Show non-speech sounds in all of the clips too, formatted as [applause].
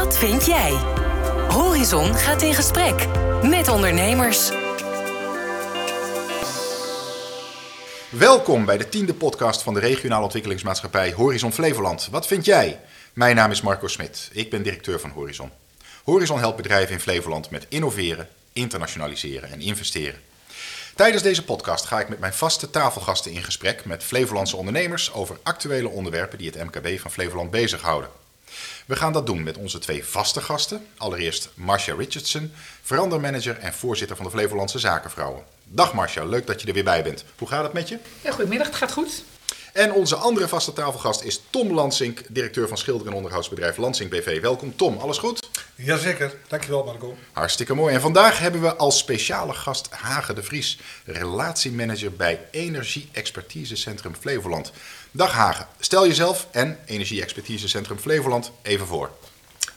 Wat vind jij? Horizon gaat in gesprek met ondernemers. Welkom bij de tiende podcast van de regionale ontwikkelingsmaatschappij Horizon Flevoland. Wat vind jij? Mijn naam is Marco Smit. Ik ben directeur van Horizon. Horizon helpt bedrijven in Flevoland met innoveren, internationaliseren en investeren. Tijdens deze podcast ga ik met mijn vaste tafelgasten in gesprek met Flevolandse ondernemers over actuele onderwerpen die het MKB van Flevoland bezighouden. We gaan dat doen met onze twee vaste gasten. Allereerst Marcia Richardson, verandermanager en voorzitter van de Flevolandse Zakenvrouwen. Dag Marcia, leuk dat je er weer bij bent. Hoe gaat het met je? Ja, goedemiddag, het gaat goed. En onze andere vaste tafelgast is Tom Lansink, directeur van schilder- en onderhoudsbedrijf Lansink BV. Welkom Tom, alles goed? Jazeker, dankjewel Marco. Hartstikke mooi. En vandaag hebben we als speciale gast Hage de Vries, relatiemanager bij Energie Expertise Centrum Flevoland. Dag Hage, stel jezelf en Energie Expertise Centrum Flevoland even voor.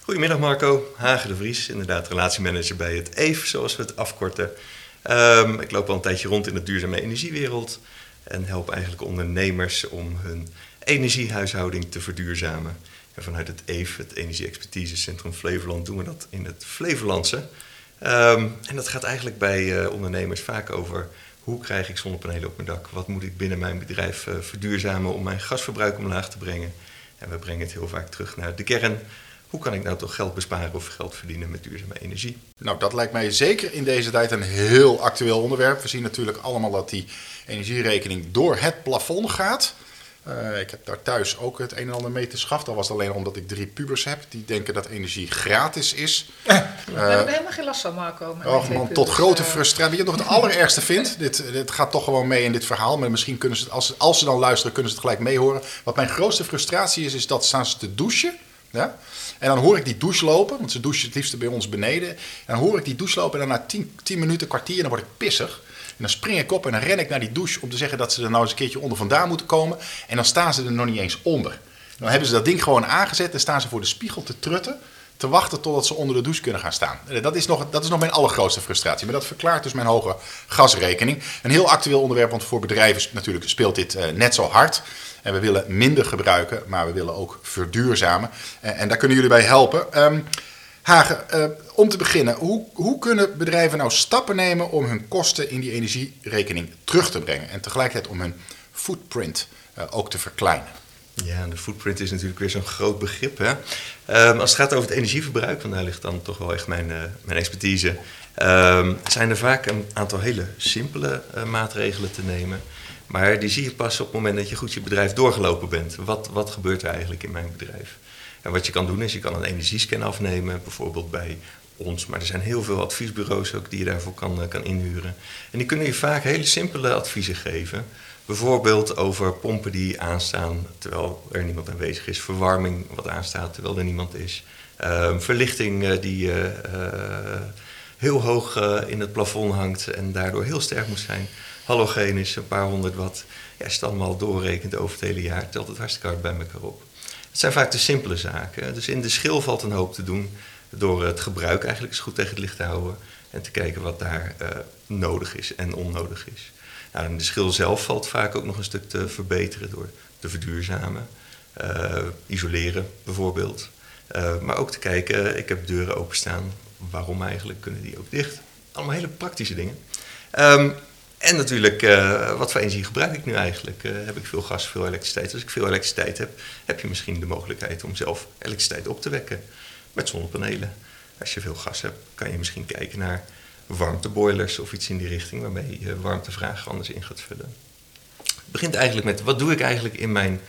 Goedemiddag Marco, Hage de Vries, inderdaad relatiemanager bij het EVE, zoals we het afkorten. Um, ik loop al een tijdje rond in de duurzame energiewereld en help eigenlijk ondernemers om hun energiehuishouding te verduurzamen. En vanuit het EVE, het Energie Expertise Centrum Flevoland, doen we dat in het Flevolandse. Um, en dat gaat eigenlijk bij uh, ondernemers vaak over hoe krijg ik zonnepanelen op mijn dak? Wat moet ik binnen mijn bedrijf uh, verduurzamen om mijn gasverbruik omlaag te brengen? En we brengen het heel vaak terug naar de kern. Hoe kan ik nou toch geld besparen of geld verdienen met duurzame energie? Nou, dat lijkt mij zeker in deze tijd een heel actueel onderwerp. We zien natuurlijk allemaal dat die energierekening door het plafond gaat. Uh, ik heb daar thuis ook het een en ander mee te schaffen. Dat was alleen omdat ik drie pubers heb die denken dat energie gratis is. Uh, we hebben er helemaal geen last van, Marco. Oh man, tot grote frustratie. Weet je nog het allerergste vindt? [laughs] Dit, dit gaat toch gewoon mee in dit verhaal. Maar misschien kunnen ze, als, als ze dan luisteren, kunnen ze het gelijk meehoren. Wat mijn grootste frustratie is, is dat staan ze te douchen. Ja? En dan hoor ik die douche lopen, want ze douchen het liefst bij ons beneden. En dan hoor ik die douche lopen en dan na 10 minuten, kwartier, dan word ik pissig. En dan spring ik op en dan ren ik naar die douche om te zeggen dat ze er nou eens een keertje onder vandaan moeten komen. En dan staan ze er nog niet eens onder. Dan hebben ze dat ding gewoon aangezet en staan ze voor de spiegel te trutten. Te wachten totdat ze onder de douche kunnen gaan staan. Dat is, nog, dat is nog mijn allergrootste frustratie. Maar dat verklaart dus mijn hoge gasrekening. Een heel actueel onderwerp, want voor bedrijven natuurlijk speelt dit uh, net zo hard. En we willen minder gebruiken, maar we willen ook verduurzamen. En, en daar kunnen jullie bij helpen. Um, Hagen, om te beginnen, hoe, hoe kunnen bedrijven nou stappen nemen om hun kosten in die energierekening terug te brengen en tegelijkertijd om hun footprint ook te verkleinen? Ja, de footprint is natuurlijk weer zo'n groot begrip. Hè? Um, als het gaat over het energieverbruik, want daar ligt dan toch wel echt mijn, uh, mijn expertise, um, zijn er vaak een aantal hele simpele maatregelen te nemen. Maar die zie je pas op het moment dat je goed je bedrijf doorgelopen bent. Wat, wat gebeurt er eigenlijk in mijn bedrijf? En wat je kan doen is je kan een energiescan afnemen, bijvoorbeeld bij ons. Maar er zijn heel veel adviesbureaus ook die je daarvoor kan, kan inhuren. En die kunnen je vaak hele simpele adviezen geven. Bijvoorbeeld over pompen die aanstaan terwijl er niemand aanwezig is. Verwarming wat aanstaat terwijl er niemand is. Uh, verlichting uh, die uh, heel hoog in het plafond hangt en daardoor heel sterk moet zijn. Halogeen is een paar honderd watt. Ja, als je het allemaal doorrekent over het hele jaar, telt het hartstikke hard bij elkaar op. Het zijn vaak de simpele zaken. Dus in de schil valt een hoop te doen door het gebruik eigenlijk eens goed tegen het licht te houden en te kijken wat daar uh, nodig is en onnodig is. Nou, in de schil zelf valt vaak ook nog een stuk te verbeteren door te verduurzamen, uh, isoleren bijvoorbeeld. Uh, maar ook te kijken, ik heb deuren openstaan, waarom eigenlijk kunnen die ook dicht? Allemaal hele praktische dingen. Um, en natuurlijk, wat voor energie gebruik ik nu eigenlijk? Heb ik veel gas, veel elektriciteit? Als ik veel elektriciteit heb, heb je misschien de mogelijkheid om zelf elektriciteit op te wekken met zonnepanelen. Als je veel gas hebt, kan je misschien kijken naar warmteboilers of iets in die richting, waarmee je warmtevraag anders in gaat vullen. Het begint eigenlijk met, wat doe ik eigenlijk in mijn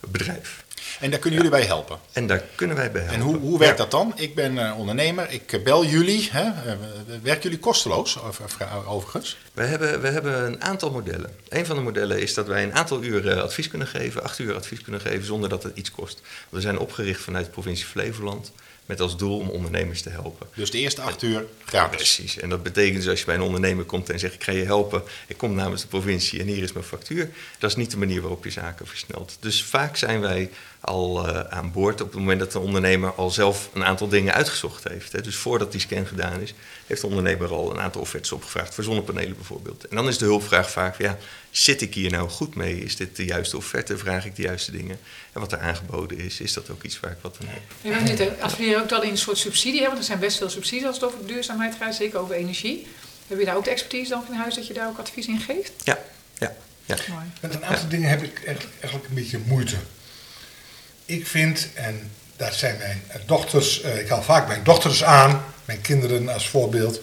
bedrijf? En daar kunnen jullie bij helpen. En daar kunnen wij bij helpen. En hoe, hoe werkt ja. dat dan? Ik ben uh, ondernemer, ik bel jullie. Hè? Werken jullie kosteloos overigens? We hebben, we hebben een aantal modellen. Een van de modellen is dat wij een aantal uur advies kunnen geven, acht uur advies kunnen geven, zonder dat het iets kost. We zijn opgericht vanuit de provincie Flevoland. Met als doel om ondernemers te helpen. Dus de eerste acht uur gratis? Precies. En dat betekent dus als je bij een ondernemer komt en zegt: Ik ga je helpen, ik kom namens de provincie en hier is mijn factuur. Dat is niet de manier waarop je zaken versnelt. Dus vaak zijn wij al eh, aan boord op het moment dat de ondernemer al zelf een aantal dingen uitgezocht heeft. Hè. Dus voordat die scan gedaan is, heeft de ondernemer al een aantal offertes opgevraagd, voor zonnepanelen bijvoorbeeld. En dan is de hulpvraag vaak, ja, zit ik hier nou goed mee? Is dit de juiste offerte? Vraag ik de juiste dingen? En wat er aangeboden is, is dat ook iets waar ik wat aan heb? Weet niet, hè, adviseren ook wel in een soort subsidie, hè, want er zijn best veel subsidies als het over duurzaamheid gaat, zeker over energie. Heb je daar ook de expertise dan in huis dat je daar ook advies in geeft? Ja, ja, ja. Mooi. Met een aantal dingen heb ik eigenlijk, eigenlijk een beetje moeite. Ik vind, en daar zijn mijn dochters, eh, ik haal vaak mijn dochters aan, mijn kinderen als voorbeeld.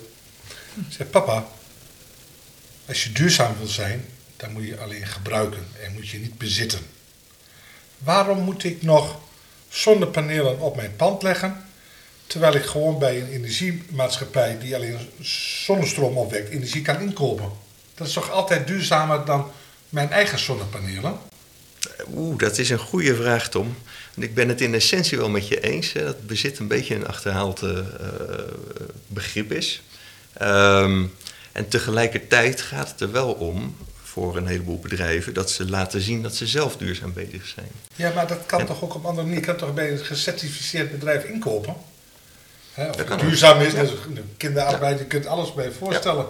Zeg, papa, als je duurzaam wil zijn, dan moet je alleen gebruiken en moet je niet bezitten. Waarom moet ik nog zonnepanelen op mijn pand leggen, terwijl ik gewoon bij een energiemaatschappij die alleen zonnestroom opwekt, energie kan inkopen? Dat is toch altijd duurzamer dan mijn eigen zonnepanelen? Oeh, dat is een goede vraag, Tom. Ik ben het in essentie wel met je eens. Hè, dat bezit een beetje een achterhaald eh, begrip is. Ehm, en tegelijkertijd gaat het er wel om, voor een heleboel bedrijven, dat ze laten zien dat ze zelf duurzaam bezig zijn. Ja, maar dat kan En- toch ook op een andere manier. Je kan toch bij een gecertificeerd bedrijf inkopen? Hè, of Dat ook. duurzaam is, Ja. dus kinderarbeid, je kunt alles bij je voorstellen.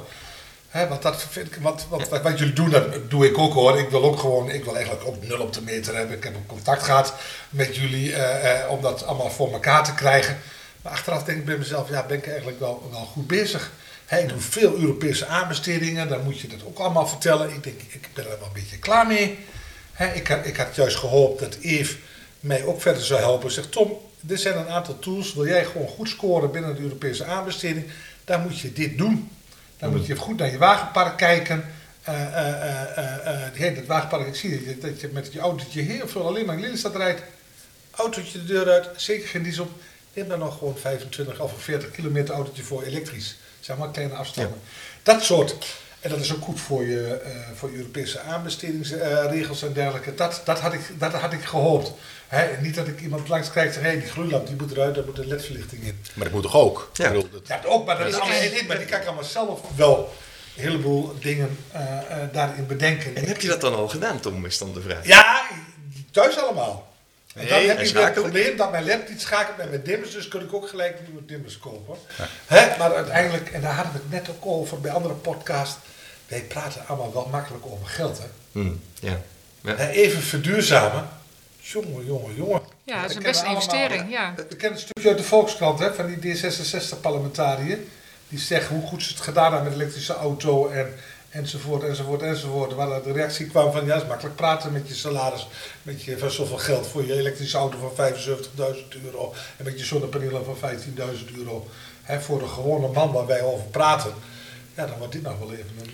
Want dat wat, wat, wat, jullie doen, dat doe ik ook hoor. Ik wil ook gewoon, ik wil eigenlijk ook nul op de meter hebben. Ik heb ook contact gehad met jullie eh, eh, om dat allemaal voor elkaar te krijgen. Maar achteraf denk ik bij mezelf, ja, ben ik eigenlijk wel, wel goed bezig. Ik doe veel Europese aanbestedingen, dan moet je dat ook allemaal vertellen. Ik denk, ik ben er wel een beetje klaar mee. Ik, had, ik had juist gehoopt dat Eve mij ook verder zou helpen. Zegt Tom, dit zijn een aantal tools. Wil jij gewoon goed scoren binnen de Europese aanbesteding, dan moet je dit doen. Dan moet je goed naar je wagenpark kijken. Hey, dat wagenpark, ik zie dat je, dat je met je autootje heel veel alleen maar in Lelystad rijdt. Autootje de deur uit, zeker geen diesel. Neem dan nog gewoon 25 of 40 kilometer autootje voor elektrisch. Zeg maar kleine afstanden. Dat soort. En dat is ook goed voor je, eh, voor Europese aanbestedingsregels en dergelijke. Dat, dat, had ik, dat had ik gehoopt. Hè, niet dat ik iemand langs krijg en zeg, hey, die gloeilamp die moet eruit, daar moet een ledverlichting in. Maar dat moet toch ook? Ja. Ik bedoel, dat- Ja, ook, maar dat is allemaal één, maar die kan ik allemaal zelf wel een heleboel dingen eh, eh, daarin bedenken. En heb je dat dan al gedaan, Tom, is dan de vraag. Ja, thuis allemaal. En dan Nee, heb ik weer het probleem dat mijn led niet schakelt met mijn dimmers, dus kun ik ook gelijk nieuwe dimmers kopen. Hè, maar uiteindelijk, en daar hadden we het net ook over bij andere podcasts, wij praten allemaal wel makkelijk over geld. Hè? Hm, ja. Even verduurzamen. Jongen, jongen, jongen. Ja, dat is een beste allemaal, investering. Ja. We kennen een stukje uit de Volkskrant hè, van die D66-parlementariër. Die zeggen hoe goed ze het gedaan hebben met elektrische auto en, enzovoort, enzovoort, enzovoort. Waar de reactie kwam van ja, is makkelijk praten met je salaris. Met je, van zoveel geld voor je elektrische auto van 75.000 euro. En met je zonnepanelen van 15.000 euro. Hè, voor de gewone man waar wij over praten. Ja, dan wordt dit nog wel even een,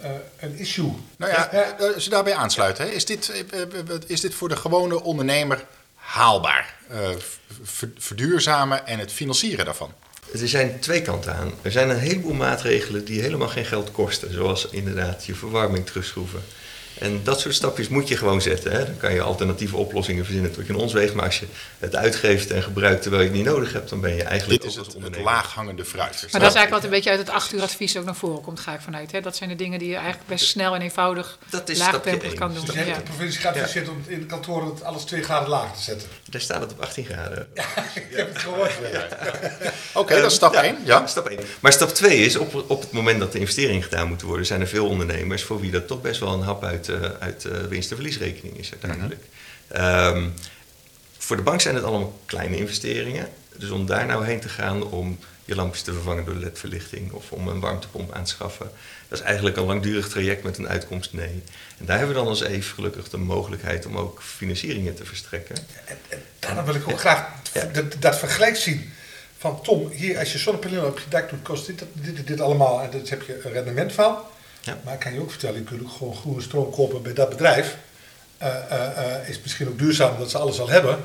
eh, eh, een issue. Nou ja, eh, als je daarbij aansluit, hè, is, dit, eh, is dit voor de gewone ondernemer haalbaar? Ver- verduurzamen en het financieren daarvan? Er zijn twee kanten aan. Er zijn een heleboel maatregelen die helemaal geen geld kosten. Zoals inderdaad je verwarming terugschroeven. En dat soort stapjes moet je gewoon zetten. Hè. Dan kan je alternatieve oplossingen verzinnen tot je in ons weegt. Maar als je het uitgeeft en gebruikt terwijl je het niet nodig hebt, dan ben je eigenlijk Dit is ook het, het laaghangende fruit. Maar dat is eigenlijk wat een beetje uit het acht uur advies ook naar voren komt, ga ik vanuit. Hè? Dat zijn de dingen die je eigenlijk best snel en eenvoudig laagdrempelig kan doen. Dus je hebt Ja. de provincie geadviseerd om in de kantoren het alles twee graden lager te zetten. Daar staat het op 18 graden. [laughs] Ik heb het gehoord. Oké, dat is stap Ja, 1. Ja. Stap 1. Maar stap 2 is, op, op het moment dat de investeringen gedaan moeten worden, zijn er veel ondernemers voor wie dat toch best wel een hap uit, eh, uit eh, winst- en verliesrekening is uiteindelijk. Ehm, voor de bank zijn het allemaal kleine investeringen. Dus om daar nou heen te gaan om je lampjes te vervangen door ledverlichting of om een warmtepomp aan te schaffen, dat is eigenlijk een langdurig traject met een uitkomst nee. En daar hebben we dan als even gelukkig de mogelijkheid om ook financieringen te verstrekken. En, en daarom wil ik ook graag Ja. dat, dat vergelijk zien. Van Tom, hier als je zonnepanelen op je dak doet, kost dit, dit, dit, dit allemaal. En daar heb je een rendement van. Ja. Maar ik kan je ook vertellen, je kunt ook gewoon groene stroom kopen bij dat bedrijf. Eh, eh, is misschien ook duurzaam dat ze alles al hebben.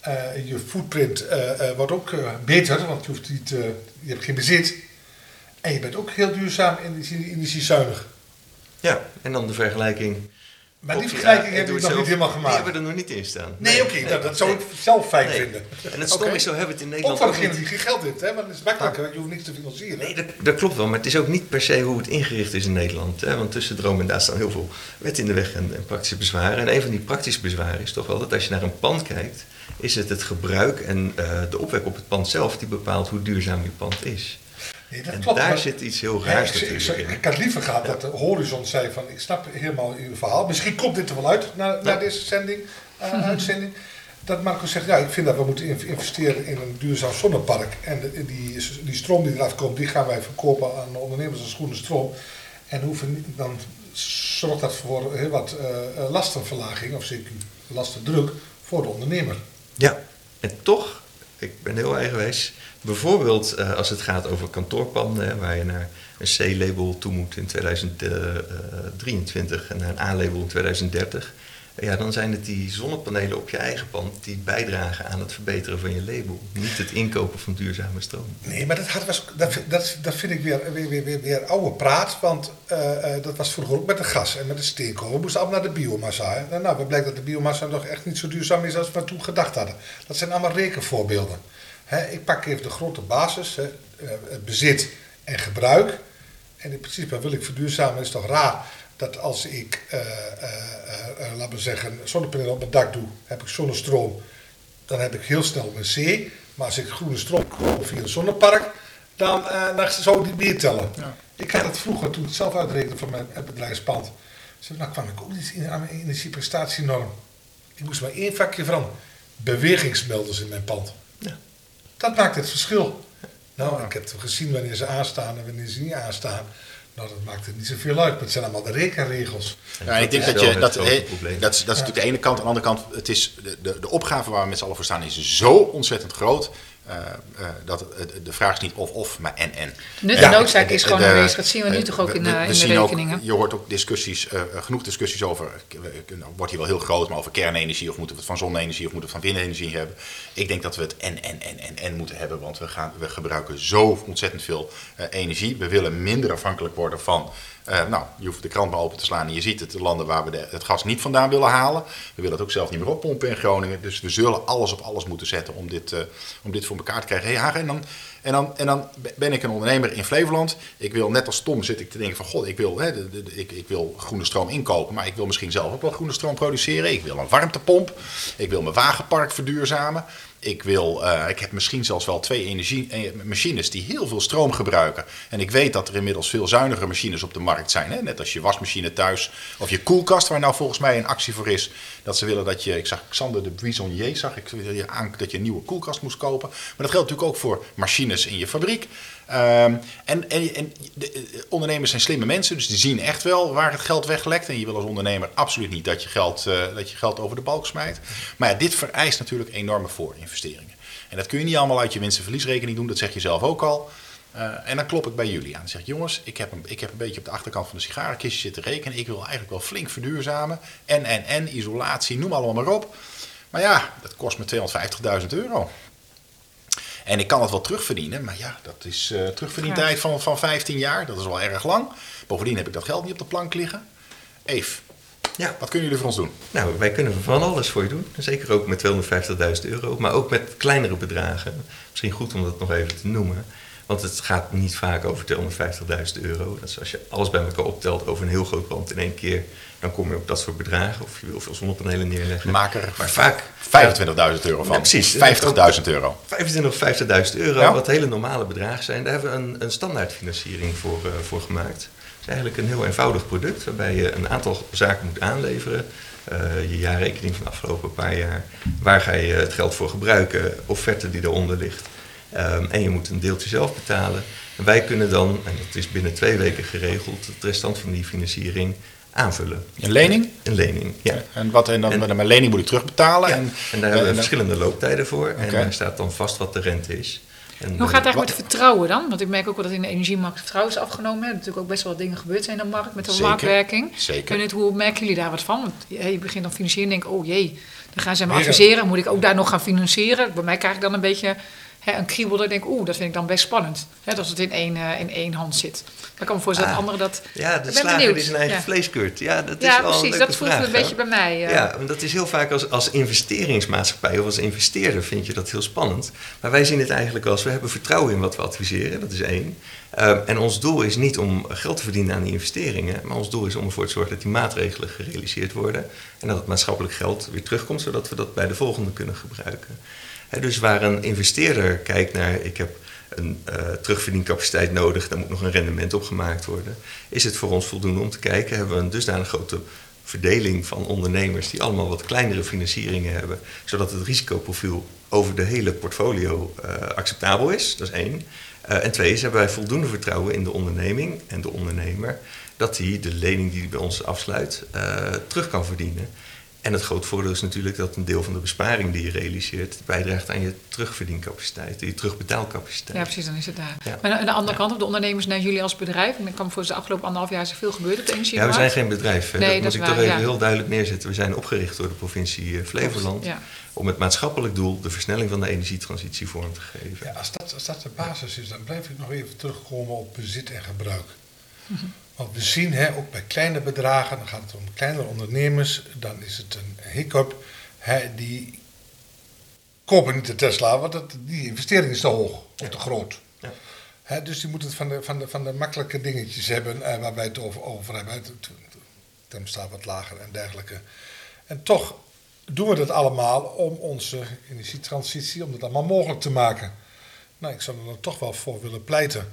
Eh, je footprint eh, eh, wordt ook beter, want je, hoeft niet, je hebt geen bezit. En je bent ook heel duurzaam en energie- energiezuinig. Ja, en dan de vergelijking. Maar die vergelijking ja, heb doe je het nog niet helemaal gemaakt. Die hebben we er nog niet in staan. Nee, oké, dat zou ik zelf fijn Nee. vinden. En het stom Oké. is, zo hebben we het in Nederland ook degene niet. die geen geld heeft, hè? want het is makkelijker, want je hoeft niks te financieren. Nee, dat, dat klopt wel, maar het is ook niet per se hoe het ingericht is in Nederland. Hè? Want tussen droom en daad staan heel veel wetten in de weg en, en praktische bezwaren. En een van die praktische bezwaren is toch wel dat als je naar een pand kijkt, is het het gebruik en eh, de opwek op het pand zelf die bepaalt hoe duurzaam je pand is. Nee, dat En klopt, daar maar- zit iets heel raars ik, ik, in. ik had liever gehad dat de Horizon zei van ik snap helemaal uw verhaal. Misschien komt dit er wel uit na, na Ja. deze zending, eh, [laughs] uitzending. Dat Marco zegt, ja, ik vind dat we moeten in- investeren in een duurzaam zonnepark. En de- die, die stroom die eraf komt, die gaan wij verkopen aan de ondernemers als groene stroom. En hoeven, dan zorgt dat voor heel wat eh, lastenverlaging, of zeker lastendruk, voor de ondernemer. Ja, en toch, ik ben heel eigenwijs. Bijvoorbeeld eh, als het gaat over kantoorpanden, waar je naar een C-label toe moet in 2023 en naar een A-label in 2030. Ja, dan zijn het die zonnepanelen op je eigen pand die bijdragen aan het verbeteren van je label. Niet het inkopen van duurzame stroom. Nee, maar dat, had, was, dat, dat, dat vind ik weer, weer, weer, weer, weer oude praat. Want eh, eh, dat was vroeger ook met de gas en met de steenkool. We moesten allemaal naar de biomassa. Nou, nou, blijkt dat de biomassa nog echt niet zo duurzaam is als we toen gedacht hadden. Dat zijn allemaal rekenvoorbeelden. Hè, ik pak even de grote basis, hè, eh, bezit en gebruik. En in principe wil ik verduurzamen. Is toch raar dat als ik, eh, eh, laten we zeggen, zonnepanelen op mijn dak doe, heb ik zonnestroom dan heb ik heel snel een C. Maar als ik groene stroom koop via een zonnepark, dan, dan zou ik die meer tellen. Ik had het vroeger, toen ik het zelf uitrekende van mijn bedrijfspand, zei, nou kwam ik ook niet in aan mijn energieprestatienorm. Ik moest maar één vakje veranderen. Bewegingsmelders in mijn pand. Ja. Dat maakt het verschil. Nou, ik heb gezien wanneer ze aanstaan en wanneer ze niet aanstaan. Nou, dat maakt het niet zoveel uit. Maar het zijn allemaal de rekenregels. Ja, ik denk dat je dat, dat, is, dat is natuurlijk de ene kant. Aan de andere kant, het is de, de, de opgave waar we met z'n allen voor staan is zo ontzettend groot. Eh, eh, dat de vraag is niet of-of, maar en-en. Nut en noodzaak de- is gewoon de- aanwezig. Dat zien we nu eh, toch ook in, de ook- rekeningen. je hoort ook discussies, genoeg discussies over, nou, wordt hier wel heel groot, maar over kernenergie of moeten we het van zonne-energie of moeten we het van windenergie hebben. Ik denk dat we het en, en, en, en, en moeten hebben, want we, gaan, we gebruiken zo ontzettend veel energie. We willen minder afhankelijk worden van, eh, nou, je hoeft de krant maar open te slaan en je ziet het, de landen waar we het gas niet vandaan willen halen. We willen het ook zelf niet meer oppompen in Groningen, dus we zullen alles op alles moeten zetten om dit, eh, om dit voor elkaar te krijgen. Hey, en dan, en, dan, en dan ben ik een ondernemer in Flevoland. Ik wil net als Tom zit ik te denken van, god, ik wil, hè, ik, ik wil groene stroom inkopen, maar ik wil misschien zelf ook wel groene stroom produceren. Ik wil een warmtepomp, ik wil mijn wagenpark verduurzamen. Ik, wil, eh, ik heb misschien zelfs wel twee energiemachines die heel veel stroom gebruiken. En ik weet dat er inmiddels veel zuinigere machines op de markt zijn. Hè? Net als je wasmachine thuis of je koelkast, waar nou volgens mij een actie voor is. Dat ze willen dat je, ik zag Xander de Buissonnier, zag ik, dat je een nieuwe koelkast moest kopen. Maar dat geldt natuurlijk ook voor machines in je fabriek. Ehm, en en, en de, eh, ondernemers zijn slimme mensen, dus die zien echt wel waar het geld weglekt. En je wil als ondernemer absoluut niet dat je geld, eh, dat je geld over de balk smijt. Maar ja, dit vereist natuurlijk enorme voorinvesteringen. En dat kun je niet allemaal uit je winst- en verliesrekening doen, dat zeg je zelf ook al. Eh, en dan klop ik bij jullie aan. Dan zeg jongens, ik heb, een, ik heb een beetje op de achterkant van de sigarenkistje zitten rekenen. Ik wil eigenlijk wel flink verduurzamen. En, en, en, isolatie, noem allemaal maar op. Maar ja, dat kost me 250.000 euro. En ik kan het wel terugverdienen, maar ja, dat is eh terugverdientijd van, van 15 jaar. Dat is wel erg lang. Bovendien heb ik dat geld niet op de plank liggen. Eve, Ja, wat kunnen jullie voor ons doen? Nou, wij kunnen van alles voor je doen. Zeker ook met 250.000 euro, maar ook met kleinere bedragen. Misschien goed om dat nog even te noemen. Want het gaat niet vaak over 250.000 euro. Dat is als je alles bij elkaar optelt over een heel groot pand in één keer. Dan kom je op dat soort bedragen. Of je wil veel zonnepanelen neerleggen. Maak er maar vaak 25.000 euro van. Ja, precies. 50.000 euro. 25 of 50.000 euro, Ja. wat hele normale bedragen zijn. Daar hebben we een, een standaardfinanciering voor, eh, voor gemaakt. Het is eigenlijk een heel eenvoudig product waarbij je een aantal zaken moet aanleveren. Eh, je jaarrekening van de afgelopen paar jaar. Waar ga je het geld voor gebruiken? Offerte die eronder ligt. Ehm, en je moet een deeltje zelf betalen. En wij kunnen dan, en dat is binnen twee weken geregeld, het restant van die financiering aanvullen. Een lening? Een lening, ja. En, wat, en dan En- met een lening moet ik terugbetalen. Ja, En, en, daar hebben we en- verschillende looptijden voor. En daar staat dan vast wat de rente is. En, Hoe eh, gaat het eigenlijk met vertrouwen dan? Want ik merk ook wel dat in de energiemarkt vertrouwen is afgenomen. Er zijn natuurlijk ook best wel wat dingen gebeurd zijn in de markt met de Zeker, marktwerking. zeker. Hoe merken jullie daar wat van? Want ja, je begint dan financieren en denkt, oh jee, dan gaan ze me adviseren. Moet ik ook daar nog gaan financieren? Bij mij krijg ik dan een beetje hè, een kriebel, dat ik denk, oeh, dat vind ik dan best spannend. Hè, dat het in één, eh, in één hand zit. Ik kan me voorstellen dat Ah, anderen dat... Ja, de slager die zijn eigen Ja. vlees keurt. Ja, dat is Ja, wel een precies. Dat voelt vraag, een beetje bij mij. eh. Ja, want dat is heel vaak als, als investeringsmaatschappij of als investeerder vind je dat heel spannend. Maar wij zien het eigenlijk als we hebben vertrouwen in wat we adviseren, dat is één. Ehm, en ons doel is niet om geld te verdienen aan die investeringen, maar ons doel is om ervoor te zorgen dat die maatregelen gerealiseerd worden en dat het maatschappelijk geld weer terugkomt, zodat we dat bij de volgende kunnen gebruiken. Dus waar een investeerder kijkt naar, ik heb een eh terugverdiencapaciteit nodig, daar moet nog een rendement op gemaakt worden, is het voor ons voldoende om te kijken, hebben we een dusdanig grote verdeling van ondernemers die allemaal wat kleinere financieringen hebben, zodat het risicoprofiel over de hele portfolio eh, acceptabel is. Dat is één. Eh, en twee is hebben wij voldoende vertrouwen in de onderneming en de ondernemer dat hij de lening die hij bij ons afsluit eh, terug kan verdienen. En het groot voordeel is natuurlijk dat een deel van de besparing die je realiseert bijdraagt aan je terugverdiencapaciteit, je terugbetaalcapaciteit. Ja, precies, dan is het daar. Ja. Maar aan de andere kant, op de ondernemers naar jullie als bedrijf. En ik kan me voor de afgelopen anderhalf jaar is er veel gebeurd op de Ja, we zijn geen bedrijf. Nee, dat dat moet is ik toch even ja. heel duidelijk neerzetten. We zijn opgericht door de provincie eh, Flevoland Ja. om het maatschappelijk doel, de versnelling van de energietransitie, vorm te geven. Ja, als, dat, als dat de basis is, dan blijf ik nog even terugkomen op bezit en gebruik. Want we zien, hè, ook bij kleine bedragen, dan gaat het om kleinere ondernemers, dan is het een hiccup. Hè, die kopen niet de Tesla, want dat, die investering is te hoog of te groot. Ja. Hè, dus die moeten het van de, van de, van de makkelijke dingetjes hebben eh, waar wij het over, over hebben. Het staat wat lager en dergelijke. En toch doen we dat allemaal om onze energietransitie, om dat allemaal mogelijk te maken. Nou, ik zou er dan toch wel voor willen pleiten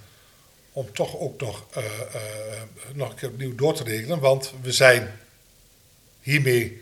om toch ook nog, eh, eh, nog een keer opnieuw door te rekenen. Want we zijn hiermee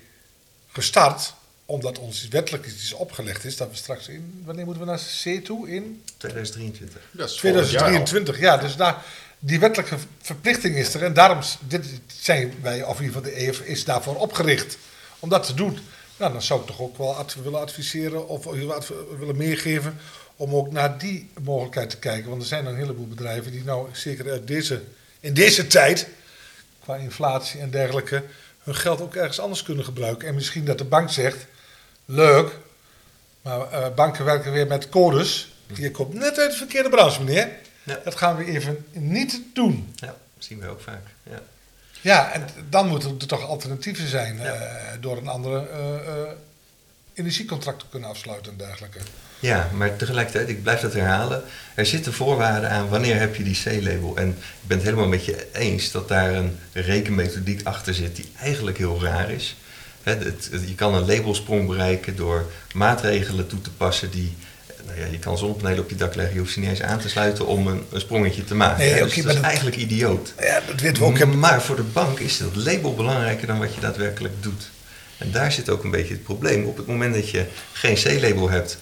gestart omdat ons wettelijk iets opgelegd is dat we straks in, wanneer moeten we naar C toe? In 2023. Dat is volgend jaar al. 2023, ja. Dus daar, die wettelijke verplichting is er. En daarom dit zijn wij, of in ieder geval de EF, is daarvoor opgericht om dat te doen. Nou, dan zou ik toch ook wel adv- willen adviseren of adv- willen meegeven om ook naar die mogelijkheid te kijken. Want er zijn een heleboel bedrijven die nou zeker uit deze, in deze tijd, qua inflatie en dergelijke, hun geld ook ergens anders kunnen gebruiken. En misschien dat de bank zegt, leuk, maar eh, banken werken weer met codes. Je komt net uit de verkeerde branche, meneer. Ja. Dat gaan we even niet doen. Ja, dat zien we ook vaak. Ja. Ja, en dan moeten er toch alternatieven zijn Ja. eh, door een andere eh, energiecontract te kunnen afsluiten en dergelijke. ja, maar tegelijkertijd, ik blijf dat herhalen. Er zitten voorwaarden aan wanneer heb je die C-label. En ik ben het helemaal met je eens dat daar een rekenmethodiek achter zit die eigenlijk heel raar is. Hè, het- het- je kan een labelsprong bereiken door maatregelen toe te passen die... Nou ja, je kan zonnepanelen op je dak leggen, je hoeft ze niet eens aan te sluiten om een, een sprongetje te maken. Nee, dus maar dat is dat- eigenlijk idioot. Ja, dat weten we ook. Maar voor de bank is dat label belangrijker dan wat je daadwerkelijk doet. En daar zit ook een beetje het probleem. Op het moment dat je geen C-label hebt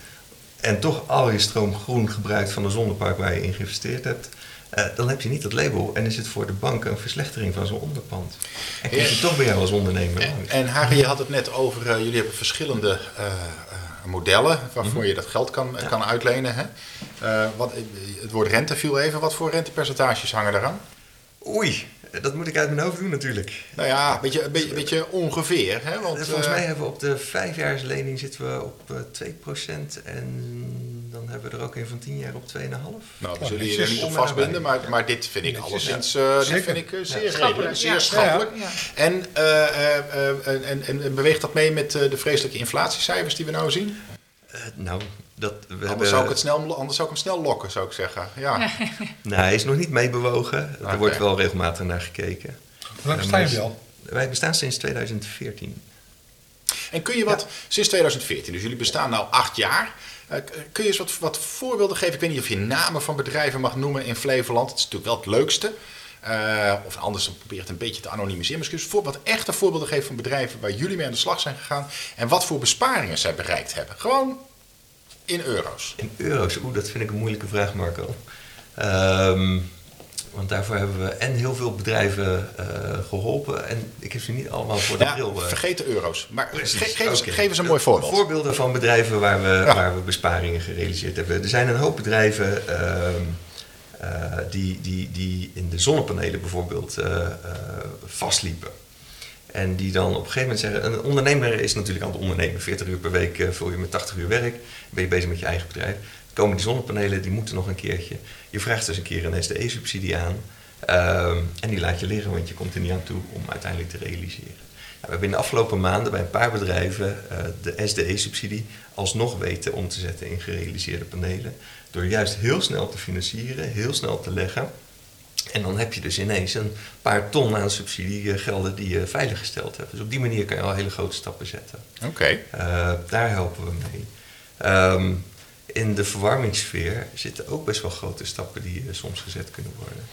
en toch al je stroom groen gebruikt van de zonnepark waar je in geïnvesteerd hebt, eh, dan heb je niet dat label en is het voor de bank een verslechtering van zo'n onderpand. En krijg je toch bij jou als ondernemer En, en Hage, je had het net over, eh, jullie hebben verschillende eh, modellen waarvoor je dat geld kan, kan uitlenen. Hè? Wat, het woord rente viel even. Wat voor rentepercentages hangen daaraan? Oei, dat moet ik uit mijn hoofd doen natuurlijk. Nou ja, een beetje, een beetje, een beetje ongeveer. Hè? Want, Volgens eh, mij hebben we op de vijfjaarslening zitten we op eh, 2% en dan hebben we er ook een van 10 jaar op 2,5. Nou, we zullen je er netjes. niet op vastbinden, maar, maar dit vind ik alleszins ja. eh, dit vind ik, eh, zeer Schappelijk, redelijk, zeer ja. schappelijk. Ja. En, eh, eh, eh, en, en, en, en beweegt dat mee met eh, de vreselijke inflatiecijfers die we nou zien? Eh, nou, dat, we Anders, hebben, zou ik het snel, anders zou ik hem snel lokken, zou ik zeggen. Ja. [laughs] Nou, hij is nog niet meebewogen. Er wordt wel regelmatig naar gekeken. Hoe lang Eh, bestaan jullie al? Wij bestaan sinds 2014. En kun je wat, sinds 2014, dus jullie bestaan nu acht jaar. eh, kun je eens wat, wat voorbeelden geven? Ik weet niet of je namen van bedrijven mag noemen in Flevoland. Dat is natuurlijk wel het leukste. Eh, of anders dan probeer het een beetje te anonimiseren. Misschien eens voor, wat echte voorbeelden geven van bedrijven waar jullie mee aan de slag zijn gegaan. En wat voor besparingen zij bereikt hebben. Gewoon in euro's. In euro's, oeh, dat vind ik een moeilijke vraag, Marco. Ehm, want daarvoor hebben we en heel veel bedrijven eh, geholpen. En ik heb ze niet allemaal voor de Ja, bril. eh, vergeet de euro's. Maar ge- geef, eens, oké. geef eens een mooi voorbeeld. Voorbeelden van bedrijven waar we, Ja. waar we besparingen gerealiseerd hebben. Er zijn een hoop bedrijven ehm, eh, die, die, die in de zonnepanelen bijvoorbeeld eh, eh, vastliepen. En die dan op een gegeven moment zeggen... Een ondernemer is natuurlijk aan het ondernemen. 40 uur per week eh, vul je met 80 uur werk. Ben je bezig met je eigen bedrijf. komen die zonnepanelen, die moeten nog een keertje. Je vraagt dus een keer een SDE-subsidie aan. ehm, en die laat je liggen, want je komt er niet aan toe om uiteindelijk te realiseren. Nou, we hebben in de afgelopen maanden bij een paar bedrijven eh, de SDE-subsidie alsnog weten om te zetten in gerealiseerde panelen. Door juist heel snel te financieren, heel snel te leggen. En dan heb je dus ineens een paar ton aan subsidiegelden die je veiliggesteld hebt. Dus op die manier kan je al hele grote stappen zetten. Oké. Eh, daar helpen we mee. Ehm, in de verwarmingssfeer zitten ook best wel grote stappen die eh, soms gezet kunnen worden.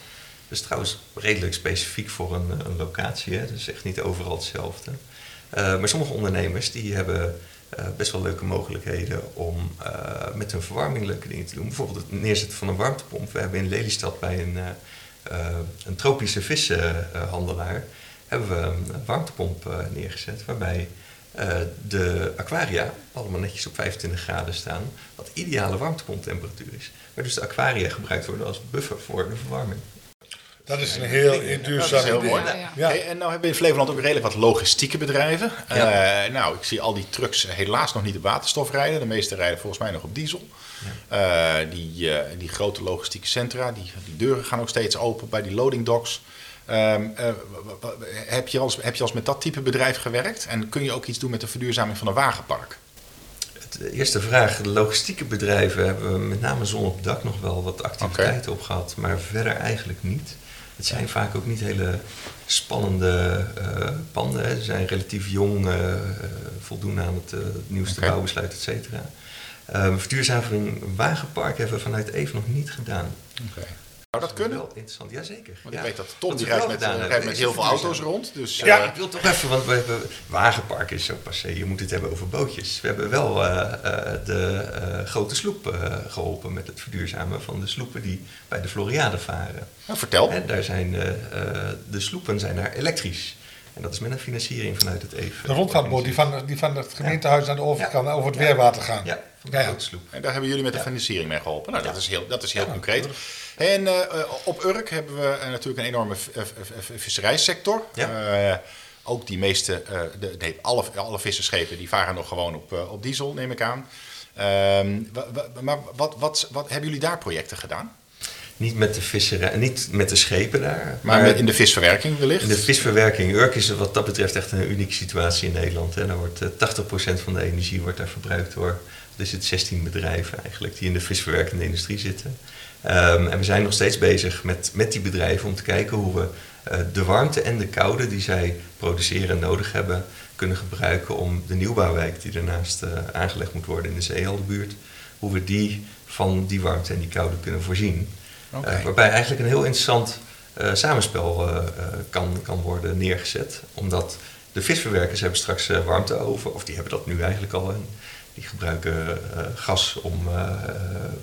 Dat is trouwens redelijk specifiek voor een, eh, een locatie. Hè? Dat is echt niet overal hetzelfde. Maar sommige ondernemers die hebben eh, best wel leuke mogelijkheden om eh, met hun verwarming leuke dingen te doen. Bijvoorbeeld het neerzetten van een warmtepomp. We hebben in Lelystad bij een, eh, een tropische vissenhandelaar hebben we een warmtepomp neergezet waarbij de aquaria allemaal netjes op 25 graden staan, wat ideale warmtepomptemperatuur is. Waar dus de aquaria gebruikt worden als buffer voor de verwarming. Dat is een heel duurzaam heel idee. mooi. Ja, ja. Ja. Hey, en nou hebben we in Flevoland ook redelijk wat logistieke bedrijven. Ja. Eh, nou, ik zie al die trucks helaas nog niet op waterstof rijden. De meeste rijden volgens mij nog op diesel. Eh, die, eh, die grote logistieke centra, die, die deuren gaan ook steeds open bij die loading docks. Ehm, eh, heb, je al eens, heb je al eens met dat type bedrijf gewerkt? En kun je ook iets doen met de verduurzaming van een wagenpark? De eerste vraag, de logistieke bedrijven hebben we met name zon op het dak nog wel wat activiteiten op gehad, maar verder eigenlijk niet. Het zijn vaak ook niet hele spannende eh, panden. Hè. Ze zijn relatief jong, eh, eh, voldoen aan het nieuwste bouwbesluit, et cetera. Eh, verduurzaming wagenpark hebben we vanuit Even nog niet gedaan. Zou dat kunnen? Wel interessant, jazeker. Want Ja. ik weet dat Tom die rijdt met, gedaan eh, rijdt met is heel veel auto's rond. Dus, Ja, eh, ik wil toch even, want we hebben wagenpark is zo passé. Je moet het hebben over bootjes. We hebben wel eh, eh, de eh, grote sloep eh, geholpen met het verduurzamen van de sloepen die bij de Floriade varen. nou, vertel. En daar zijn de sloepen zijn daar elektrisch. En dat is met een financiering vanuit het even. De rondvaartboot die van, die van het gemeentehuis aan de overkant over het weerwater gaan. Ja, van de Ja, ja. grote sloep. En daar hebben jullie met de Ja. financiering mee geholpen. Nou, dat is heel, dat is heel concreet. En eh, eh, op Urk hebben we eh, natuurlijk een enorme visserijsector. Eh, ook die meeste, de, alle, alle visserschepen die varen nog gewoon op, op diesel, neem ik aan. Ehm, maar wat, wat, wat hebben jullie daar projecten gedaan? Niet met de visserij, niet met de schepen daar. Maar in de visverwerking wellicht? In de visverwerking, Urk is wat dat betreft echt een unieke situatie in Nederland. Hè. Daar wordt, eh, 80% van de energie wordt daar verbruikt door dus het 16 bedrijven eigenlijk die in de visverwerkende industrie zitten. Ehm, en we zijn nog steeds bezig met, met die bedrijven om te kijken hoe we eh, de warmte en de koude die zij produceren en nodig hebben kunnen gebruiken om de nieuwbouwwijk die daarnaast eh, aangelegd moet worden in de Zeeheldenbuurt, hoe we die van die warmte en die koude kunnen voorzien. Eh, waarbij eigenlijk een heel interessant samenspel kan, kan worden neergezet. Omdat de visverwerkers hebben straks warmte over, of die hebben dat nu eigenlijk al. En die gebruiken eh, gas om eh, eh,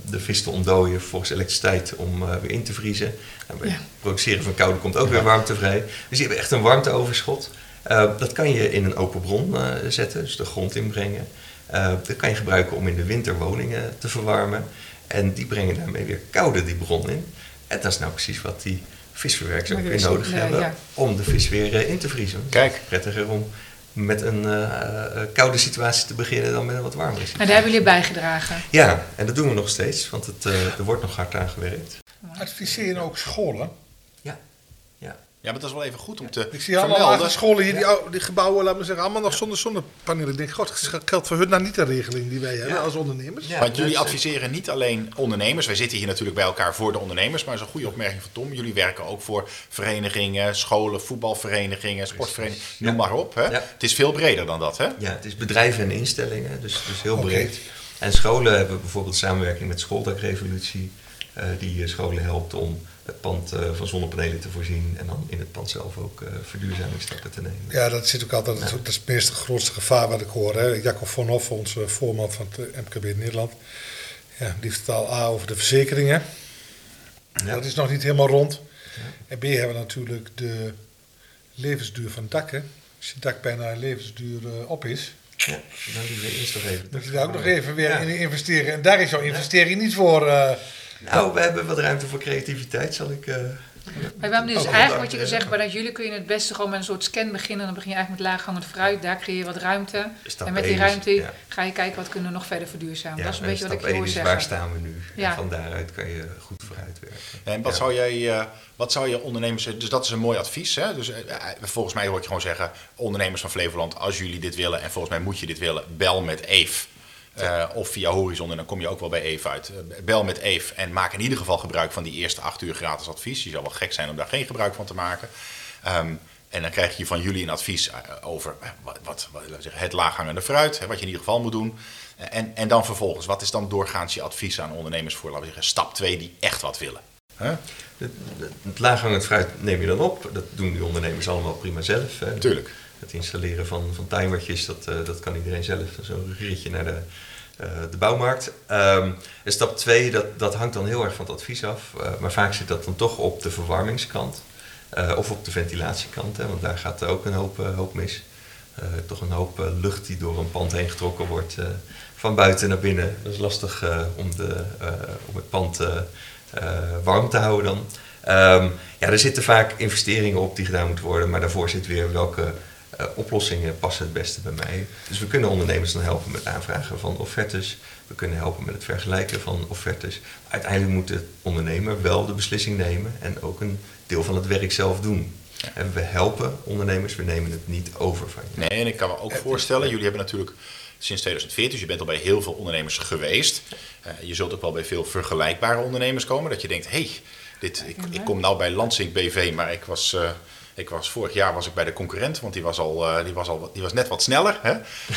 de vis te ontdooien, volgens elektriciteit om eh, weer in te vriezen. En bij Ja. het produceren van koude komt ook weer warmte vrij. Dus die hebben echt een warmteoverschot. Eh, dat kan je in een open bron eh, zetten, dus de grond inbrengen. Eh, dat kan je gebruiken om in de winter woningen te verwarmen. En die brengen daarmee weer koude die bron in. En dat is nou precies wat die visverwerkers ook weer dus- nodig hebben ja. om de vis weer in te vriezen. Kijk. Prettiger om met een eh, eh, koude situatie te beginnen dan met een wat warmere situatie. Nou, daar hebben jullie bijgedragen. Ja, en dat doen we nog steeds, want het, eh, er wordt nog hard aan gewerkt. Adviseren ook scholen. Ja, maar dat is wel even goed om te Ik zie allemaal scholen hier, die, oude- die gebouwen, laten we zeggen, allemaal nog zonder zonnepanelen. Ik denk, god, geldt voor hun nou niet de regeling die wij hebben als ondernemers? Ja, Want jullie adviseren niet alleen ondernemers. Wij zitten hier natuurlijk bij elkaar voor de ondernemers. Maar dat is een goede opmerking van Tom. Jullie werken ook voor verenigingen, scholen, voetbalverenigingen, sportverenigingen. Noem Ja. maar op. Hè? Ja. Het is veel breder dan dat. Hè? Ja, het is bedrijven en instellingen, dus, dus heel breed. En scholen hebben bijvoorbeeld samenwerking met Schooldakrevolutie, eh, die eh, scholen helpt om het pand eh, van zonnepanelen te voorzien en dan in het pand zelf ook eh verduurzamingsstappen te nemen. Ja, dat zit ook altijd, dat is het meest grootste gevaar wat ik hoor. Hè. Jacob van Hoff, onze voorman van het eh, MKB Nederland, ja, die vertaalt A over de verzekeringen. Ja. Dat is nog niet helemaal rond. En B hebben we natuurlijk de levensduur van dakken. Als je dak bijna levensduur op is, Ja, dan doen we eerst nog even. moet je daar ook nog even weer in investeren. En daar is jouw investering niet voor. Nou, we hebben wat ruimte voor creativiteit, zal ik, eh, Maar waarom dus Oh, eigenlijk wat je ja. zegt, maar dat jullie kun je het beste gewoon met een soort scan beginnen. Dan begin je eigenlijk met laaghangend fruit, daar creëer je wat ruimte. Stap en met die is- ruimte ja. ga je kijken wat kunnen we nog verder verduurzamen. dat is een en beetje wat ik je hoor zeggen. Waar staan we nu? Ja. En van daaruit kan je goed vooruit werken. En wat, Ja. zou jij, eh, wat zou je ondernemers... Dus dat is een mooi advies. Hè? Dus, eh, volgens mij hoor ik gewoon zeggen... ondernemers van Flevoland, als jullie dit willen... en volgens mij moet je dit willen, bel met Eve. Eh, of via Horizon en dan kom je ook wel bij Eve uit. Eh, bel met Eve en maak in ieder geval gebruik van die eerste acht uur gratis advies. Je zou wel gek zijn om daar geen gebruik van te maken. Ehm, en dan krijg je van jullie een advies eh, over wat, wat, wat- laten we zeggen, het laaghangende fruit, hè, wat je in ieder geval moet doen. En, en dan vervolgens, wat is dan doorgaans je advies aan ondernemers voor, laten we zeggen, stap 2 die echt wat willen? Het, het, het laaghangend fruit neem je dan op. Dat doen die ondernemers allemaal prima zelf. Hè. Tuurlijk. Het installeren van, van timertjes, dat, eh, dat kan iedereen zelf. Zo'n ritje naar de, eh, de bouwmarkt. Ehm, en stap 2, dat, dat hangt dan heel erg van het advies af. Eh, maar vaak zit dat dan toch op de verwarmingskant. of op de ventilatiekant, hè, want daar gaat ook een hoop, hoop mis. Toch een hoop lucht die door een pand heen getrokken wordt. van buiten naar binnen. Dat is lastig om, de, om het pand warm te houden dan. Ehm, ja, er zitten vaak investeringen op die gedaan moeten worden, maar daarvoor zit weer welke eh, oplossingen passen het beste bij mij. Dus we kunnen ondernemers dan helpen met aanvragen van offertes. We kunnen helpen met het vergelijken van offertes. Uiteindelijk moet de ondernemer wel de beslissing nemen en ook een deel van het werk zelf doen. En we helpen ondernemers, we nemen het niet over van je. Nee, en ik kan me ook voorstellen, jullie hebben natuurlijk sinds 2014, dus je bent al bij heel veel ondernemers geweest. Eh, je zult ook wel bij veel vergelijkbare ondernemers komen, dat je denkt, hé, hey, dit, ik, ik kom nou bij Lansing BV, maar ik was, eh, ik was vorig jaar was ik bij de concurrent, want die was, al, eh, die was, al, die was net wat sneller. Hè?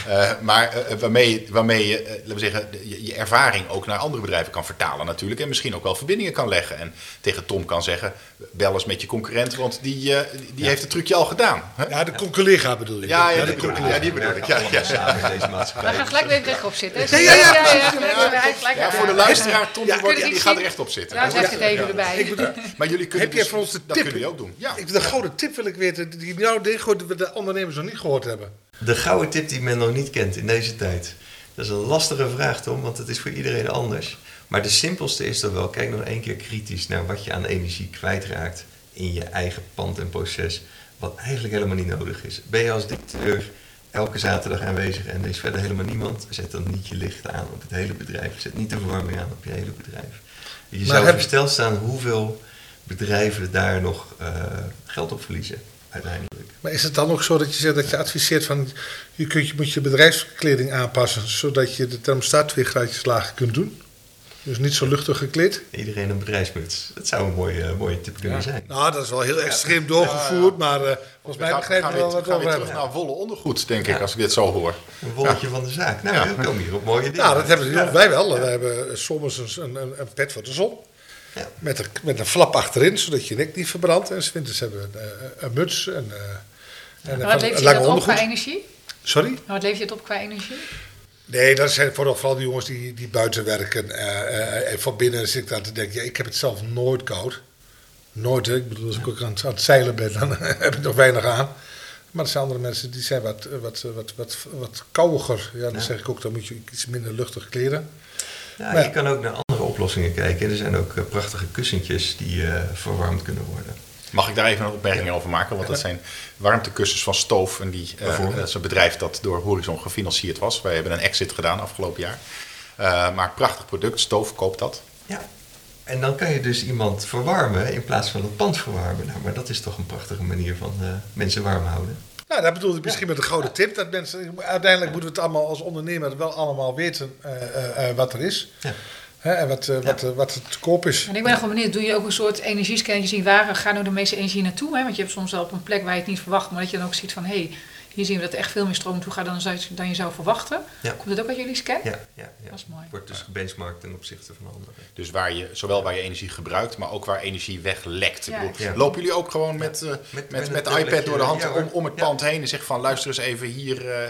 Eh, maar eh, waarmee, waarmee je, laten we zeggen, je, je ervaring ook naar andere bedrijven kan vertalen natuurlijk. En misschien ook wel verbindingen kan leggen. En tegen Tom kan zeggen, bel eens met je concurrent, want die, eh, die, heeft het trucje al gedaan. Hè? Ja, de collega bedoel je. Ja, ja, de die, ja, die bedoel ik. Ja, ja. Samen in deze We gaan gelijk weer rechtop zitten. Ja, ja, ja, Ja, voor de luisteraar, Tom, die, Ja. wordt, Kun je die gaat rechtop zitten. Nou, zeg het even erbij. Maar jullie kunnen Heb jij dus- voor ons de dat tip? kunnen jullie ook doen. Ja. Ik, de gouden tip wil ik weten, die nou dat de ondernemers nog niet gehoord hebben. De gouden tip die men nog niet kent in deze tijd. Dat is een lastige vraag, Tom, want het is voor iedereen anders. Maar de simpelste is dan wel, kijk nog één keer kritisch naar wat je aan energie kwijtraakt in je eigen pand en proces. Wat eigenlijk helemaal niet nodig is. Ben je als directeur elke zaterdag aanwezig en er is verder helemaal niemand, zet dan niet je licht aan op het hele bedrijf. Zet niet de verwarming aan op je hele bedrijf. Je Maar zou heb- versteld staan hoeveel bedrijven daar nog eh, geld op verliezen, uiteindelijk. Maar is het dan ook zo dat je zegt dat je adviseert van je kunt je moet je bedrijfskleding aanpassen zodat je de thermostaat twee graadjes lager kunt doen? Dus niet zo luchtig gekleed? Iedereen een bedrijfsmuts. Dat zou een mooie, mooie tip kunnen zijn. Nou, dat is wel heel extreem doorgevoerd, maar eh, volgens mij We gaan we wel wat we over hebben. naar wollen ondergoed, denk ik, Ja. als ik dit zo hoor. Een wolletje van de zaak. Nou, Ja. we komen hier op mooie dingen. Ja, dat hebben we, wij wel. Wij hebben soms een, een, een pet voor de zon. Ja. Met, een, met een flap achterin, zodat je nek niet verbrandt. En winters hebben een, eh, een muts en, eh, en Maar een, wat levert je dat op ondergoed. qua energie? Sorry? Maar wat levert je het op qua energie? Nee, dat zijn vooral, vooral die jongens die, die buiten werken. eh, eh, en van binnen zit ik aan te denken, ja, ik heb het zelf nooit koud. Nooit, hè. ik bedoel, als ik ook aan, het- aan het zeilen ben, dan [laughs] heb ik nog weinig aan. Maar er zijn andere mensen die zijn wat, wat, wat, wat, wat koudiger. Ja, dan Ja. zeg ik ook, dan moet je iets minder luchtig kleden. Ja, Maar- je kan ook naar andere oplossingen kijken. Er zijn ook eh, prachtige kussentjes die eh, verwarmd kunnen worden. Mag ik daar even een opmerking over maken? Want dat zijn warmtekussens van Stoof. En die, eh, dat is een bedrijf dat door Horizon gefinancierd was. Wij hebben een exit gedaan afgelopen jaar. Eh, maar prachtig product, Stoof koopt dat. Ja. En dan kan je dus iemand verwarmen in plaats van het pand verwarmen. Nou, maar dat is toch een prachtige manier van eh, mensen warm houden. Nou, dat bedoelde ik misschien met een gouden tip. Dat mensen, uiteindelijk moeten we het allemaal als ondernemer wel allemaal weten eh, eh, eh, wat er is. Ja. Hè, en wat, eh, wat, eh, wat het te koop is. En ik ben gewoon benieuwd, doe je ook een soort energiescan? Je ziet waar gaat nou de meeste energie naartoe? Hè? Want je hebt soms wel op een plek waar je het niet verwacht, maar dat je dan ook ziet van hé, hey, hier zien we dat er echt veel meer stroom naartoe gaat dan, dan je zou verwachten. Ja. Komt dat ook uit jullie scan? Ja, ja, ja. Dat is mooi. Wordt dus gebenchmarkt ten opzichte van anderen. Dus waar je, zowel waar je energie gebruikt, maar ook waar energie weglekt. Ja. bedoel, Ja. Lopen jullie ook gewoon met, eh, Met- met, met de iPad door de hand om, om het Ja. pand heen en zeg van luister eens even, hier, eh,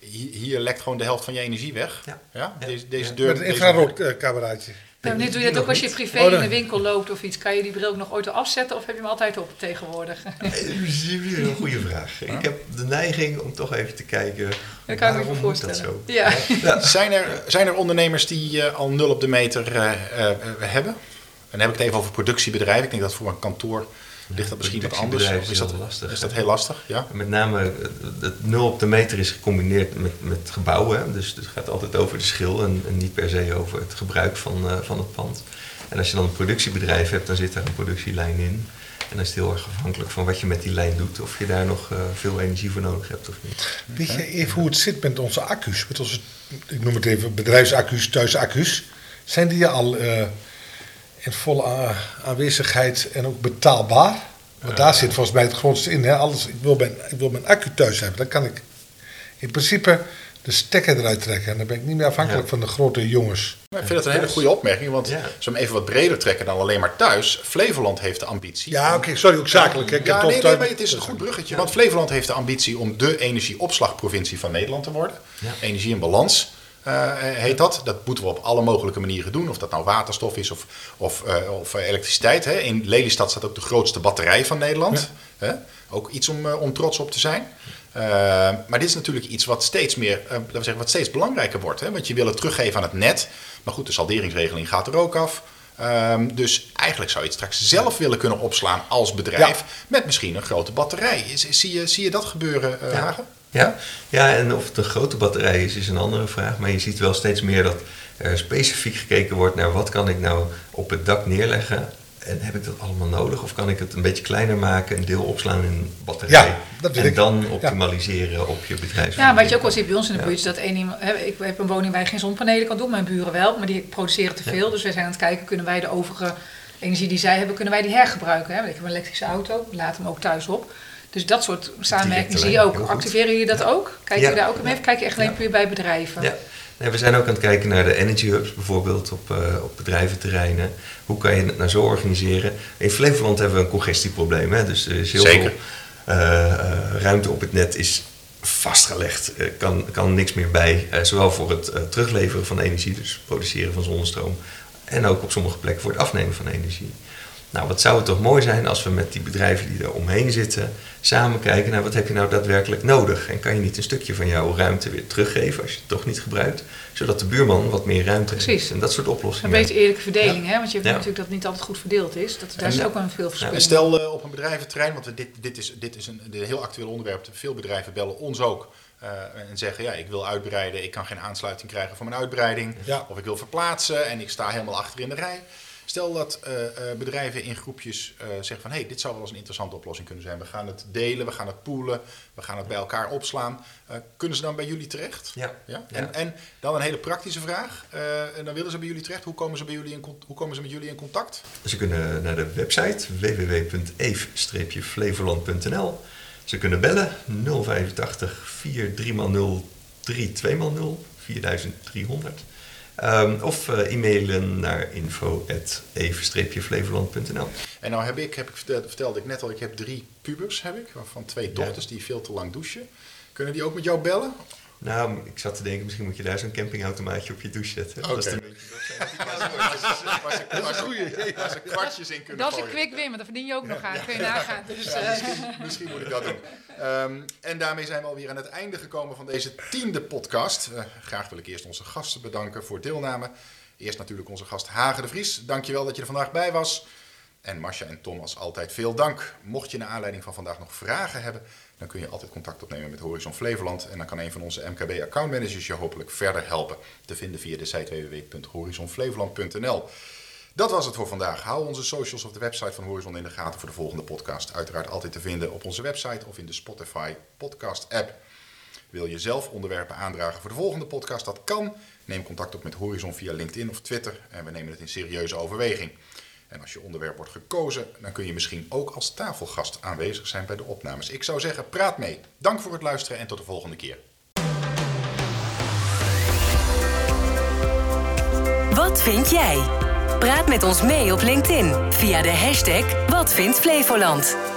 hier, hier lekt gewoon de helft van je energie weg. Ja. Ja? Deze, deze Ja. deur. Met een deze- infrarood eh, cameraatje. Nou, nu doe je dat ook als je privé Oh, in de winkel loopt of iets. Kan je die bril ook nog ooit afzetten of heb je hem altijd op tegenwoordig? Eh, Weer een goede vraag. Ik heb de neiging om toch even te kijken. Dat kan ik me waarom moet voorstellen. dat zo? Ja. Zijn, er, zijn er ondernemers die eh, al nul op de meter eh, eh, eh, hebben? dan heb ik het even over productiebedrijven. Ik denk dat voor een kantoor ligt dat misschien wat anders. is is dat, heel lastig, is dat heel lastig? Ja. Met name eh, het nul op de meter is gecombineerd met, met gebouwen. hè. Dus het gaat altijd over de schil en, en niet per se over het gebruik van, eh, van het pand. En als je dan een productiebedrijf hebt, dan zit daar een productielijn in. En dan is het heel erg afhankelijk van wat je met die lijn doet. Of je daar nog eh, veel energie voor nodig hebt of niet. Weet je even hoe het zit met onze accu's? Met onze, ik noem het even bedrijfsaccu's, thuisaccu's. Zijn die al eh, in volle aanwezigheid en ook betaalbaar? Want daar zit volgens mij het grootste in. Hè? Alles, ik, wil mijn, ik wil mijn accu thuis hebben. Dan kan ik in principe de stekker eruit trekken. En dan ben ik niet meer afhankelijk Ja. van de grote jongens. Maar ik vind dat een hele goede opmerking, want Ja. als we hem even wat breder trekken dan alleen maar thuis. Flevoland heeft de ambitie. Ja, oké, sorry, ook zakelijk. hè. Ik Ja, nee, nee, thuis- maar het is een goed bruggetje. Want Flevoland heeft de ambitie om de energieopslagprovincie van Nederland te worden. Ja. Energie in balans eh, heet dat. Dat moeten we op alle mogelijke manieren doen. Of dat nou waterstof is of, of, eh, of eh, elektriciteit. Hè. In Lelystad staat ook de grootste batterij van Nederland. Hè. Ook iets om, eh, om trots op te zijn. Eh, maar dit is natuurlijk iets wat steeds meer, eh, laten we zeggen, wat steeds belangrijker wordt. Hè? Want je wil het teruggeven aan het net. Maar goed, de salderingsregeling gaat er ook af. Ehm, dus eigenlijk zou je het straks zelf willen kunnen opslaan als bedrijf. Ja. Met misschien een grote batterij. Is- Zie je, zie je dat gebeuren, eh, Hagen? Ja? ja, en of het een grote batterij is, is een andere vraag. Maar je ziet wel steeds meer dat er specifiek gekeken wordt naar wat kan ik nou op het dak neerleggen. En heb ik dat allemaal nodig? Of kan ik het een beetje kleiner maken, een deel opslaan in een batterij? Ja, dat en ik. dan Ja. optimaliseren op je bedrijf. Ja, wat je ook wel ziet bij ons in de Ja. buurt is dat één iemand, hè, ik heb een woning waar je geen zonnepanelen kan doen, mijn buren wel, maar die produceren te veel. Dus wij zijn aan het kijken, kunnen wij de overige energie die zij hebben, kunnen wij die hergebruiken. Hè? Want Ik heb een elektrische auto, laat hem ook thuis op. Dus dat soort samenwerking zie je ook. Activeren jullie dat ook? Kijken Ja. jullie daar ook mee? Of kijk je echt alleen Ja. puur bij bedrijven? Ja. Nee, we zijn ook aan het kijken naar de energy hubs bijvoorbeeld op, eh, op bedrijventerreinen. Hoe kan je het nou zo organiseren? In Flevoland hebben we een congestieprobleem. Hè? Dus er is heel Zeker. veel eh, eh, ruimte op het net is vastgelegd. Er kan, kan niks meer bij. Eh, zowel voor het eh, terugleveren van energie, dus produceren van zonnestroom. En ook op sommige plekken voor het afnemen van energie. Nou, wat zou het toch mooi zijn als we met die bedrijven die er omheen zitten, samen kijken naar wat heb je nou daadwerkelijk nodig. En kan je niet een stukje van jouw ruimte weer teruggeven als je het toch niet gebruikt, zodat de buurman wat meer ruimte Precies. heeft. En dat soort Een oplossingen. beetje eerlijke verdeling, hè? Want je hebt Ja. natuurlijk dat het niet altijd goed verdeeld is. Dat, daar is ook wel veel En verschil. stel eh, op een bedrijventerrein, want dit, dit is, dit is een, een heel actueel onderwerp. Veel bedrijven bellen ons ook eh, en zeggen: Ja, ik wil uitbreiden, ik kan geen aansluiting krijgen voor mijn uitbreiding. Ja. Of ik wil verplaatsen en ik sta helemaal achter in de rij. Stel dat eh, eh, bedrijven in groepjes eh, zeggen van hé, hey, dit zou wel eens een interessante oplossing kunnen zijn. We gaan het delen, we gaan het poolen, we gaan het bij elkaar opslaan. Kunnen ze dan bij jullie terecht? Ja. Ja? Ja. En, en dan een hele praktische vraag. En dan willen ze bij jullie terecht. Hoe komen ze, bij jullie in, hoe komen ze met jullie in contact? Ze kunnen naar de website www.eef-flevoland.nl. Ze kunnen bellen 085 43 32 4300. Ehm, of eh, e-mailen naar info.even-flevoland.nl. En nou heb ik, heb ik verteld, vertelde ik net al, ik heb drie pubers, heb ik, waarvan twee dochters die veel te lang douchen. Kunnen die ook met jou bellen? Nou, ik zat te denken, misschien moet je daar zo'n campingautomaatje op je douche zetten. Dat is een beetje Dat is een goede. Waar ze kwartjes in kunnen Dat is een quick win, maar daar verdien je ook nog aan. Kun je nagaan. Dus, Ja, eh, misschien, misschien moet ik dat doen. Ehm, en daarmee zijn we alweer aan het einde gekomen van deze tiende podcast. Eh, graag wil ik eerst onze gasten bedanken voor deelname. Eerst natuurlijk onze gast Hagen de Vries. Dankjewel dat je er vandaag bij was. En Masha en Tom als altijd veel dank. Mocht je naar aanleiding van vandaag nog vragen hebben, dan kun je altijd contact opnemen met Horizon Flevoland. En dan kan een van onze MKB accountmanagers je hopelijk verder helpen. Te vinden via de site www.horizonflevoland.nl. Dat was het voor vandaag. Hou onze socials of de website van Horizon in de gaten voor de volgende podcast. Uiteraard altijd te vinden op onze website of in de Spotify podcast app. Wil je zelf onderwerpen aandragen voor de volgende podcast? Dat kan. Neem contact op met Horizon via LinkedIn of Twitter en we nemen het in serieuze overweging. En als je onderwerp wordt gekozen, dan kun je misschien ook als tafelgast aanwezig zijn bij de opnames. Ik zou zeggen, praat mee. Dank voor het luisteren en tot de volgende keer. Wat vind jij? Praat met ons mee op LinkedIn via de hashtag Wat vindt Flevoland.